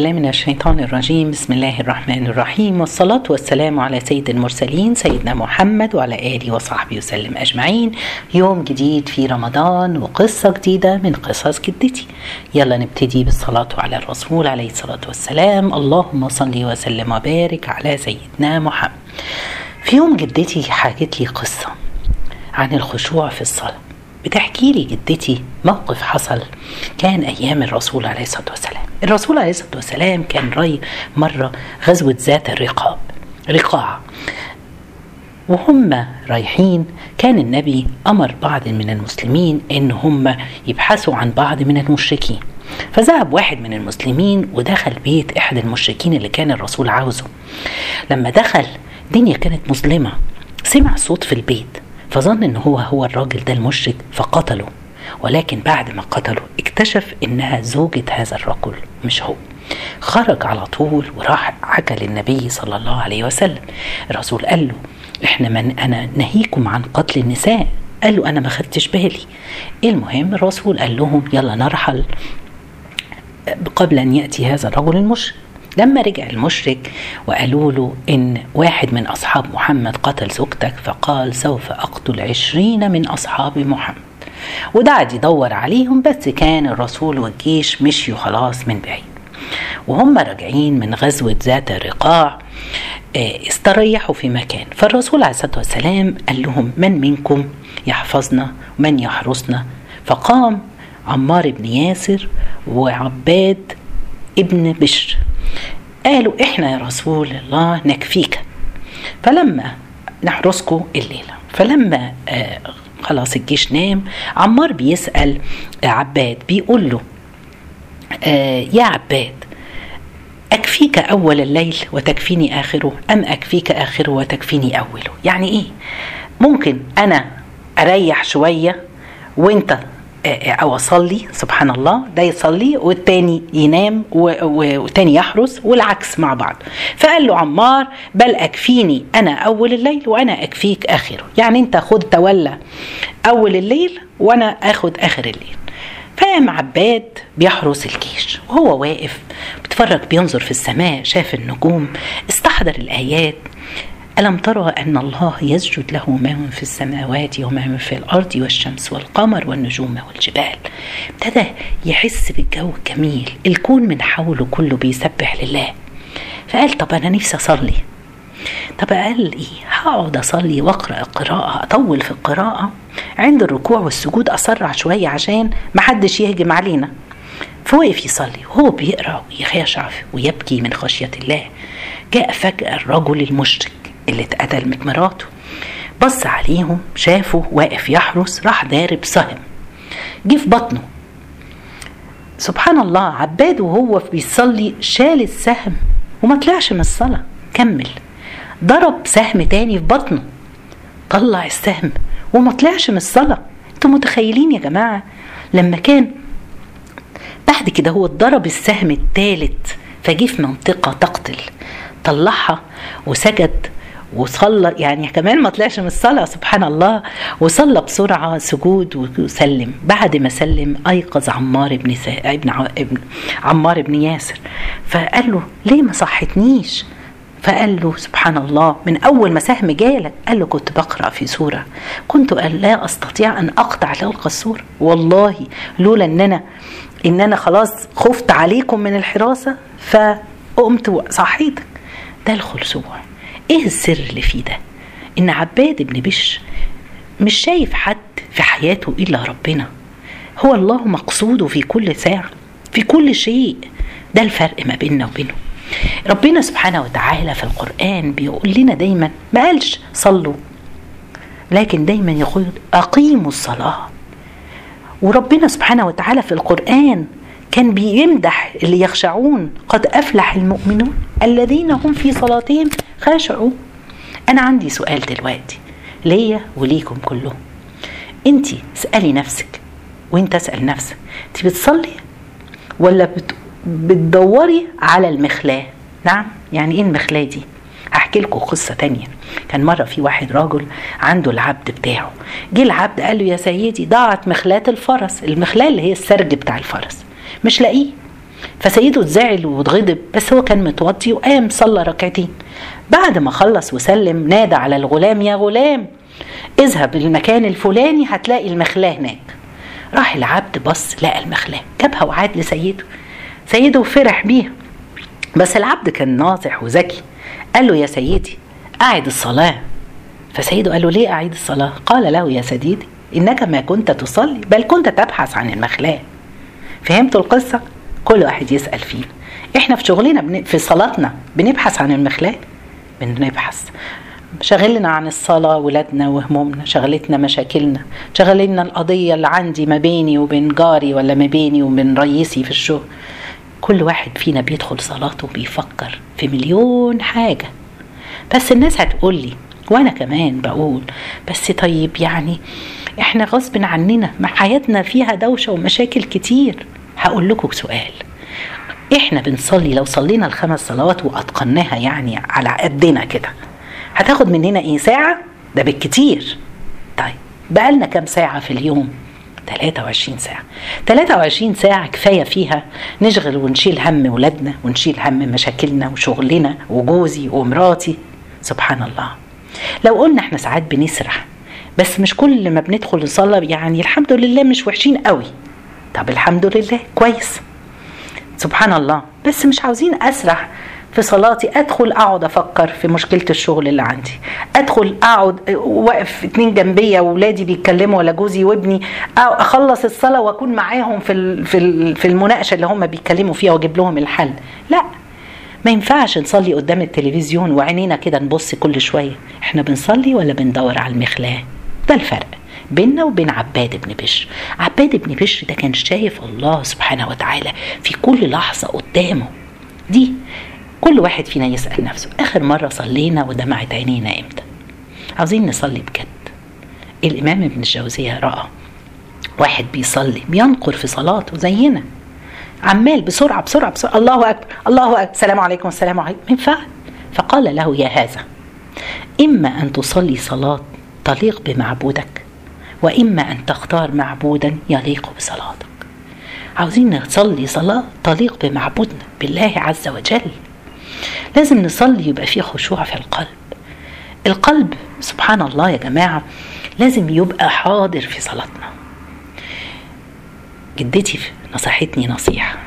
الله من الشيطان الرجيم. بسم الله الرحمن الرحيم. والصلاة والسلام على سيد المرسلين سيدنا محمد وعلى آله وصحبه وسلم أجمعين. يوم جديد في رمضان وقصة جديدة من قصص جدتي. يلا نبتدي بالصلاة على الرسول عليه الصلاة والسلام. اللهم صل وسلم وبارك على سيدنا محمد. في يوم جدتي حكت لي قصة عن الخشوع في الصلاة. بتحكي لي جدتي موقف حصل كان أيام الرسول عليه الصلاة والسلام. الرسول عليه الصلاة والسلام كان راي مرة غزوة ذات الرقاب رقاع. وهم رايحين كان النبي أمر بعض من المسلمين إن هم يبحثوا عن بعض من المشركين. فذهب واحد من المسلمين ودخل بيت احد المشركين اللي كان الرسول عاوزه. لما دخل الدنيا كانت مظلمة. سمع صوت في البيت. فظن إن هو هو الراجل ده المشرك فقتله. ولكن بعد ما قتله اكتشف إنها زوجة هذا الرجل مش هو. خرج على طول وراح حكى للنبي صلى الله عليه وسلم. الرسول قال له إحنا من أنا نهيكم عن قتل النساء. قال له أنا ما خدتش بالي. المهم الرسول قال لهم يلا نرحل قبل أن يأتي هذا الرجل المشرك. لما رجع المشرك وقالوا له إن واحد من أصحاب محمد قتل زوجتك فقال سوف أقتل عشرين من أصحاب محمد. وده قعد يدور عليهم بس كان الرسول والجيش مشيوا خلاص من بعيد. وهم راجعين من غزوة ذات الرقاع استريحوا في مكان. فالرسول عليه الصلاة والسلام قال لهم من منكم يحفظنا؟ ومن يحرسنا؟ فقام عمار بن ياسر وعباد ابن بشر. قالوا إحنا يا رسول الله نكفيك. فلما نحرسكم الليلة. فلما آه خلاص الجيش نام عمار بيسأل عباد بيقول له آه يا عباد أكفيك أول الليل وتكفيني آخره؟ أم أكفيك آخره وتكفيني أوله؟ يعني إيه؟ ممكن أنا أريح شوية وأنت أو أصلي سبحان الله ده يصلي والتاني ينام والتاني يحرس والعكس مع بعض. فقال له عمار بل أكفيني أنا أول الليل وأنا أكفيك آخره. يعني أنت خد تولى أول الليل وأنا آخد آخر الليل. فقام عباد بيحرس الجيش. وهو واقف بيتفرج بينظر في السماء شاف النجوم استحضر الآيات. ألم ترى أن الله يسجد له ما في السماوات وما في الأرض والشمس والقمر والنجوم والجبال؟ ابتدى يحس بالجو الجميل الكون من حوله كله بيسبح لله. فقال طب أنا نفسي أصلي. طب قال إيه هقعد أصلي وأقرأ قراءة أطول في القراءة. عند الركوع والسجود أسرع شوية عشان محدش يهجم علينا. فوقف يصلي وهو بيقرأ ويخشع ويبكي من خشية الله. جاء فجأة الرجل المشرك. اللي اتقتل من مراته. بص عليهم شافه واقف يحرس راح دارب سهم جه في بطنه. سبحان الله عباد وهو بيصلي شال السهم وما طلعش من الصلاة. كمل. ضرب سهم تاني في بطنه. طلع السهم وما طلعش من الصلاة. أنتوا متخيلين يا جماعة؟ لما كان بعد كده هو ضرب السهم الثالث فجه في منطقة تقتل. طلعها وسجد وصلى يعني كمان ما طلعش من الصلاة سبحان الله. وصلى بسرعة سجود وسلم. بعد ما سلم أيقظ عمار بن سا... ابن, عمار بن ياسر. فقال له ليه ما صحتنيش فقال له سبحان الله. من أول ما سهم جالك قال له كنت بقرأ في سورة. كنت لا أستطيع أن أقطع تلك السورة. والله لولا إن أنا إن أنا خلاص خفت عليكم من الحراسة فقمت وصحيتك ده الخلصوع إيه السر اللي فيه ده؟ إن عباد بن بشر مش شايف حد في حياته إلا ربنا. هو الله مقصوده في كل ساعة في كل شيء. ده الفرق ما بيننا وبينه. ربنا سبحانه وتعالى في القرآن بيقول لنا دايما ما قالش صلوا. لكن دايما يقول أقيموا الصلاة. وربنا سبحانه وتعالى في القرآن كان بيمدح اللي يخشعون قد أفلح المؤمنون الذين هم في صلاتهم خاشعون أنا عندي سؤال دلوقتي ليا وليكم كلهم. أنت اسألي نفسك وأنت اسأل نفسك أنت بتصلي ولا بت... بتدوري على المخلاة؟ نعم يعني إيه المخلاة دي؟ هحكي لكم قصة تانية. كان مرة في واحد راجل عنده العبد بتاعه. جه العبد قال له يا سيدي ضاعت مخلاة الفرس. المخلاة اللي هي السرج بتاع الفرس. مش لاقيه. فسيده اتزعل واتغضب بس هو كان متوضي وقام صلى ركعتين. بعد ما خلص وسلم نادى على الغلام يا غلام اذهب المكان الفلاني هتلاقي المخلاه هناك. راح العبد بص لقى المخلاه جابها وعاد لسيده. سيده فرح بيها. بس العبد كان ناصح وذكي. قال له يا سيدي أعد الصلاة. فسيده قال له ليه أعيد الصلاة؟ قال له يا سيدي إنك ما كنت تصلي بل كنت تبحث عن المخلاة. فهمتوا القصة؟ كل واحد يسأل فينا إحنا في شغلنا في صلاتنا بنبحث عن المخلاة بنبحث. شغلنا عن الصلاة ولادنا وهمومنا شغلتنا مشاكلنا شغلنا القضية اللي عندي ما بيني وبين جاري ولا ما بيني وبين رئيسي في الشغل. كل واحد فينا بيدخل صلاته بيفكر في مليون حاجة. بس الناس هتقول لي وأنا كمان بقول بس طيب يعني إحنا غصب عننا ما حياتنا فيها دوشة ومشاكل كتير. هقول لكم سؤال. إحنا بنصلي لو صلينا الخمس صلوات وأتقناها يعني على قدنا كده هتاخد مننا إيه؟ ساعة؟ ده بالكتير. طيب بقالنا كام ساعة في اليوم؟ 23 ساعة. 23 ساعة كفاية فيها نشغل ونشيل هم ولادنا ونشيل هم مشاكلنا وشغلنا وجوزي ومراتي. سبحان الله. لو قلنا إحنا ساعات بنسرح بس مش كل ما بندخل نصلي يعني الحمد لله مش وحشين قوي. طب الحمد لله كويس. سبحان الله. بس مش عاوزين أسرح في صلاتي أدخل أقعد أفكر في مشكلة الشغل اللي عندي. أدخل أقعد واقف اتنين جنبيا واولادي بيتكلموا ولا جوزي وابني. أخلص الصلاة وأكون معاهم في في المناقشة اللي هم بيتكلموا فيها وأجيب لهم الحل. لا. ما ينفعش نصلي قدام التلفزيون وعينينا كده نبص كل شوية. إحنا بنصلي ولا بندور على المخلاه؟ ده الفرق. بيننا وبين عباد بن بشر. عباد بن بشر ده كان شايف الله سبحانه وتعالى في كل لحظة قدامه. دي كل واحد فينا يسأل نفسه آخر مرة صلينا ودمعت عينينا إمتى؟ عاوزين نصلي بجد. الإمام ابن الجوزية رأى واحد بيصلي بينقر في صلاته زينا. عمال بسرعة بسرعة بسرعة. الله أكبر الله أكبر. السلام عليكم السلام عليكم. من فعل. فقال له يا هذا إما أن تصلي صلاة تليق بمعبودك وإما أن تختار معبودا يليق بصلاتك. عاوزين نصلي صلاة تليق بمعبودنا بالله عز وجل. لازم نصلي يبقى فيه خشوع في القلب. القلب سبحان الله يا جماعة لازم يبقى حاضر في صلاتنا. جدتي نصحتني نصيحة.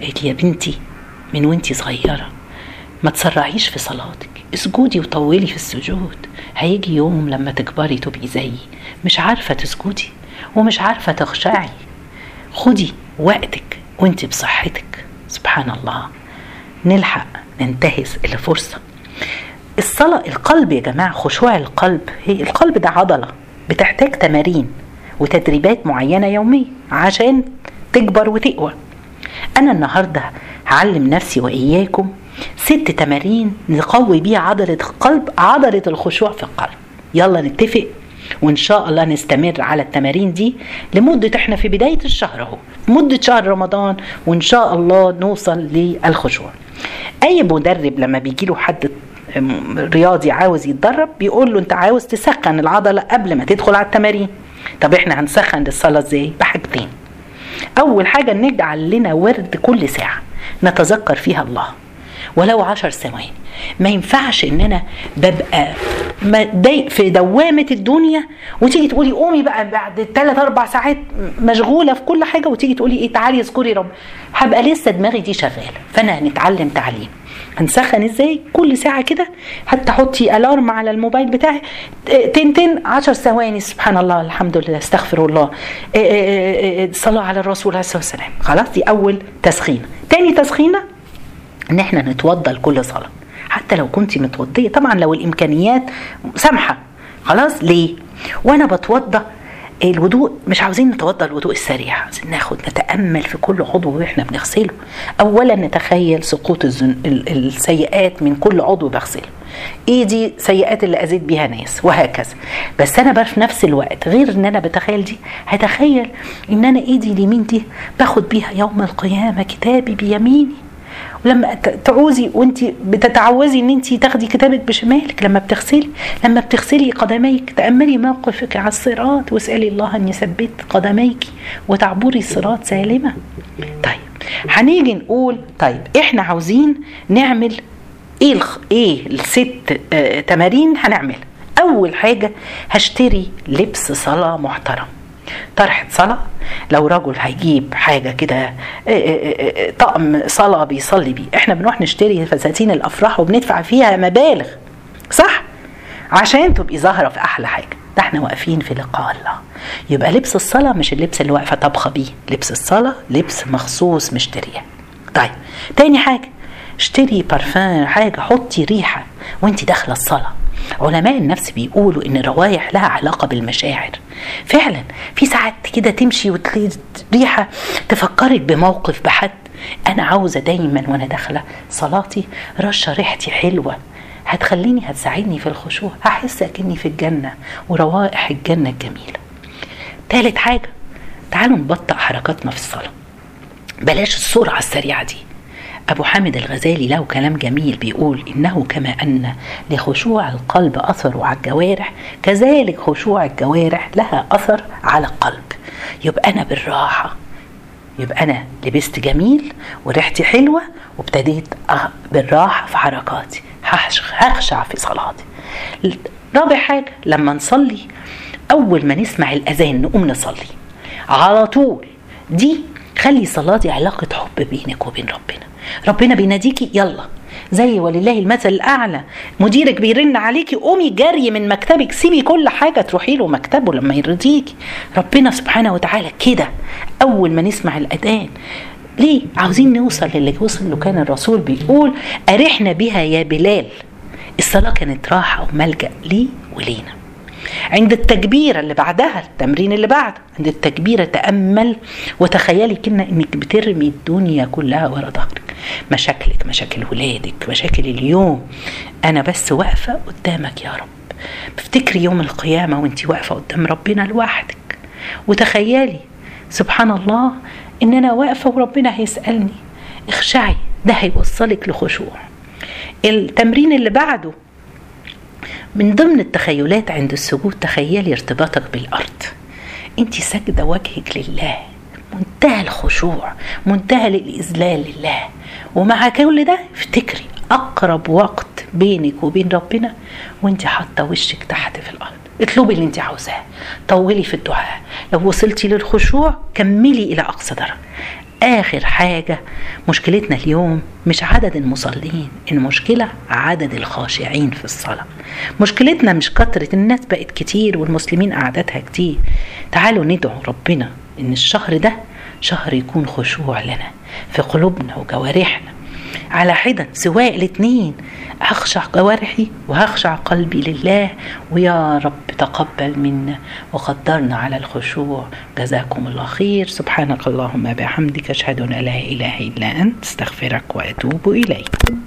قالت يا بنتي من وانتي صغيرة ما تسرعيش في صلاتك. اسجدي وطولي في السجود. هيجي يوم لما تكبري تبقي زيي. مش عارفة تسجدي ومش عارفة تخشعي. خدي وقتك وانت بصحتك. سبحان الله. نلحق ننتهز الفرصة. الصلاة القلب يا جماعة خشوع القلب. هي القلب ده عضلة بتحتاج تمارين وتدريبات معينة يومية عشان تكبر وتقوى. أنا النهاردة هعلم نفسي وإياكم ست تمارين نقوي بيها عضلة القلب عضلة الخشوع في القلب. يلا نتفق وإن شاء الله نستمر على التمارين دي لمدة إحنا في بداية الشهر أهو مدة شهر رمضان وإن شاء الله نوصل للخشوع. أي مدرب لما بيجي له حد رياضي عاوز يتدرب بيقول له أنت عاوز تسخن العضلة قبل ما تدخل على التمارين. طب إحنا هنسخن للصلاة إزاي؟ بحاجتين. أول حاجة نجعل لنا ورد كل ساعة نتذكر فيها الله. ولو عشر ثواني. ما ينفعش إن أنا ببقى في دوامة الدنيا وتيجي تقولي قومي بقى بعد ثلاث أربع ساعات مشغولة في كل حاجة وتيجي تقولي إيه تعالي اذكري رب. هبقى لسه دماغي دي شغالة. فأنا هنتعلم تعليم. هنسخن إزاي؟ كل ساعة كده حتى حطي الارم على الموبايل بتاعي. تن تن عشر ثواني. سبحان الله الحمد لله. استغفر الله. صلاة على الرسول عليه الصلاة والسلام. خلاص دي أول تسخينة. تاني تسخينة إن إحنا نتوضى لكل صلاة. حتى لو كنت متوضية طبعا لو الإمكانيات سامحة. خلاص؟ ليه؟ وأنا بتوضى الوضوء مش عاوزين نتوضا الوضوء السريع عاوزين ناخد نتأمل في كل عضو وإحنا بنغسله. اولا نتخيل سقوط الزن... السيئات من كل عضو بغسله. إيه دي سيئات اللي اذيت بيها ناس؟ وهكذا. بس أنا بقى في نفس الوقت غير إن أنا بتخيل دي هتخيل إن أنا إيدي اليمين دي باخد بيها يوم القيامة كتابي بيميني. ولما تعوزي وانت بتتعوزي ان انت تاخدي كتابك بشمالك لما بتغسلي لما بتغسلي قدميك تأملي موقفك على الصراط واسألي الله أن يثبت قدميك وتعبري الصراط سالمة. طيب هنيجي نقول طيب إحنا عاوزين نعمل إيه الخ... إيه الست آه تمارين هنعملها أول حاجة هشتري لبس صلاة محترم. طرحة صلاة. لو رجل هيجيب حاجة كده طقم صلاة بيصلي بيه إحنا بنروح نشتري فساتين الأفراح وبندفع فيها مبالغ صح؟ عشان تبقي ظاهرة في أحلى حاجة. ده إحنا واقفين في لقاء الله. يبقى لبس الصلاة مش اللبس اللي واقفة طبخة بيه. لبس الصلاة لبس مخصوص مشترية. طيب تاني حاجة اشتري بارفان حاجة حطي ريحة وانت داخلة الصلاة. علماء النفس بيقولوا إن الروايح لها علاقة بالمشاعر. فعلا في ساعات كده تمشي وتلاقي ريحه تفكرك بموقف بحد. أنا عاوزة دايما وأنا داخلة صلاتي رشة ريحتي حلوة. هتخليني هتساعدني في الخشوع. هحس أكني في الجنة وروائح الجنة الجميلة. تالت حاجة تعالوا نبطئ حركاتنا في الصلاة. بلاش السرعه السريعة دي. أبو حامد الغزالي له كلام جميل بيقول إنه كما أن لخشوع القلب أثر على الجوارح كذلك خشوع الجوارح لها أثر على القلب. يبقى أنا بالراحة. يبقى أنا لبست جميل وريحتي حلوة وابتديت بالراحة في حركاتي. هخشع في صلاتي. رابع حاجة لما نصلي أول ما نسمع الأذان نقوم نصلي. على طول. دي خلي صلاتي علاقة حب بينك وبين ربنا. ربنا بيناديكي يلا. زي ولله المثل الأعلى. مديرك بيرن عليكي قومي جري من مكتبك. سيبي كل حاجة تروحي له مكتبه لما يرضيكي. ربنا سبحانه وتعالى كده أول ما نسمع الأذان. ليه؟ عاوزين نوصل للي وصل له كان الرسول بيقول أرحنا بها يا بلال. الصلاة كانت راحة وملجأ لي ولينا. عند التكبيرة اللي بعدها التمرين اللي بعد عند التكبيرة تأمل. وتخيلي كنا إنك بترمي الدنيا كلها ورا ظهرك. مشاكلك مشاكل ولادك مشاكل اليوم. أنا بس واقفة قدامك يا رب. بفتكري يوم القيامة وأنت واقفة قدام ربنا لوحدك. وتخيلي سبحان الله إن أنا واقفة وربنا هيسألني. اخشعي ده هيوصلك لخشوع. التمرين اللي بعده من ضمن التخيلات عند السجود تخيلي ارتباطك بالأرض. أنت ساجده وجهك لله. منتهى الخشوع منتهى الاذلال لله ومع كل ده افتكري أقرب وقت بينك وبين ربنا وانت حاطة وشك تحت في الأرض. اطلبي اللي انت عاوزاه. طولي في الدعاء. لو وصلتي للخشوع كملي إلى أقصى درجة. آخر حاجة مشكلتنا اليوم مش عدد المصلين المشكلة عدد الخاشعين في الصلاة. مشكلتنا مش كثرة الناس بقت كتير والمسلمين أعدادها كتير. تعالوا ندعو ربنا إن الشهر ده شهر يكون خشوع لنا في قلوبنا وجوارحنا. على حدة سواء الاتنين هخشع جوارحي وهخشع قلبي لله ويا رب تقبل منا. وقدرنا على الخشوع. جزاكم الله خير. سبحانك اللهم بحمدك أشهد أن لا إله إلا أنت أستغفرك وأتوب إليك.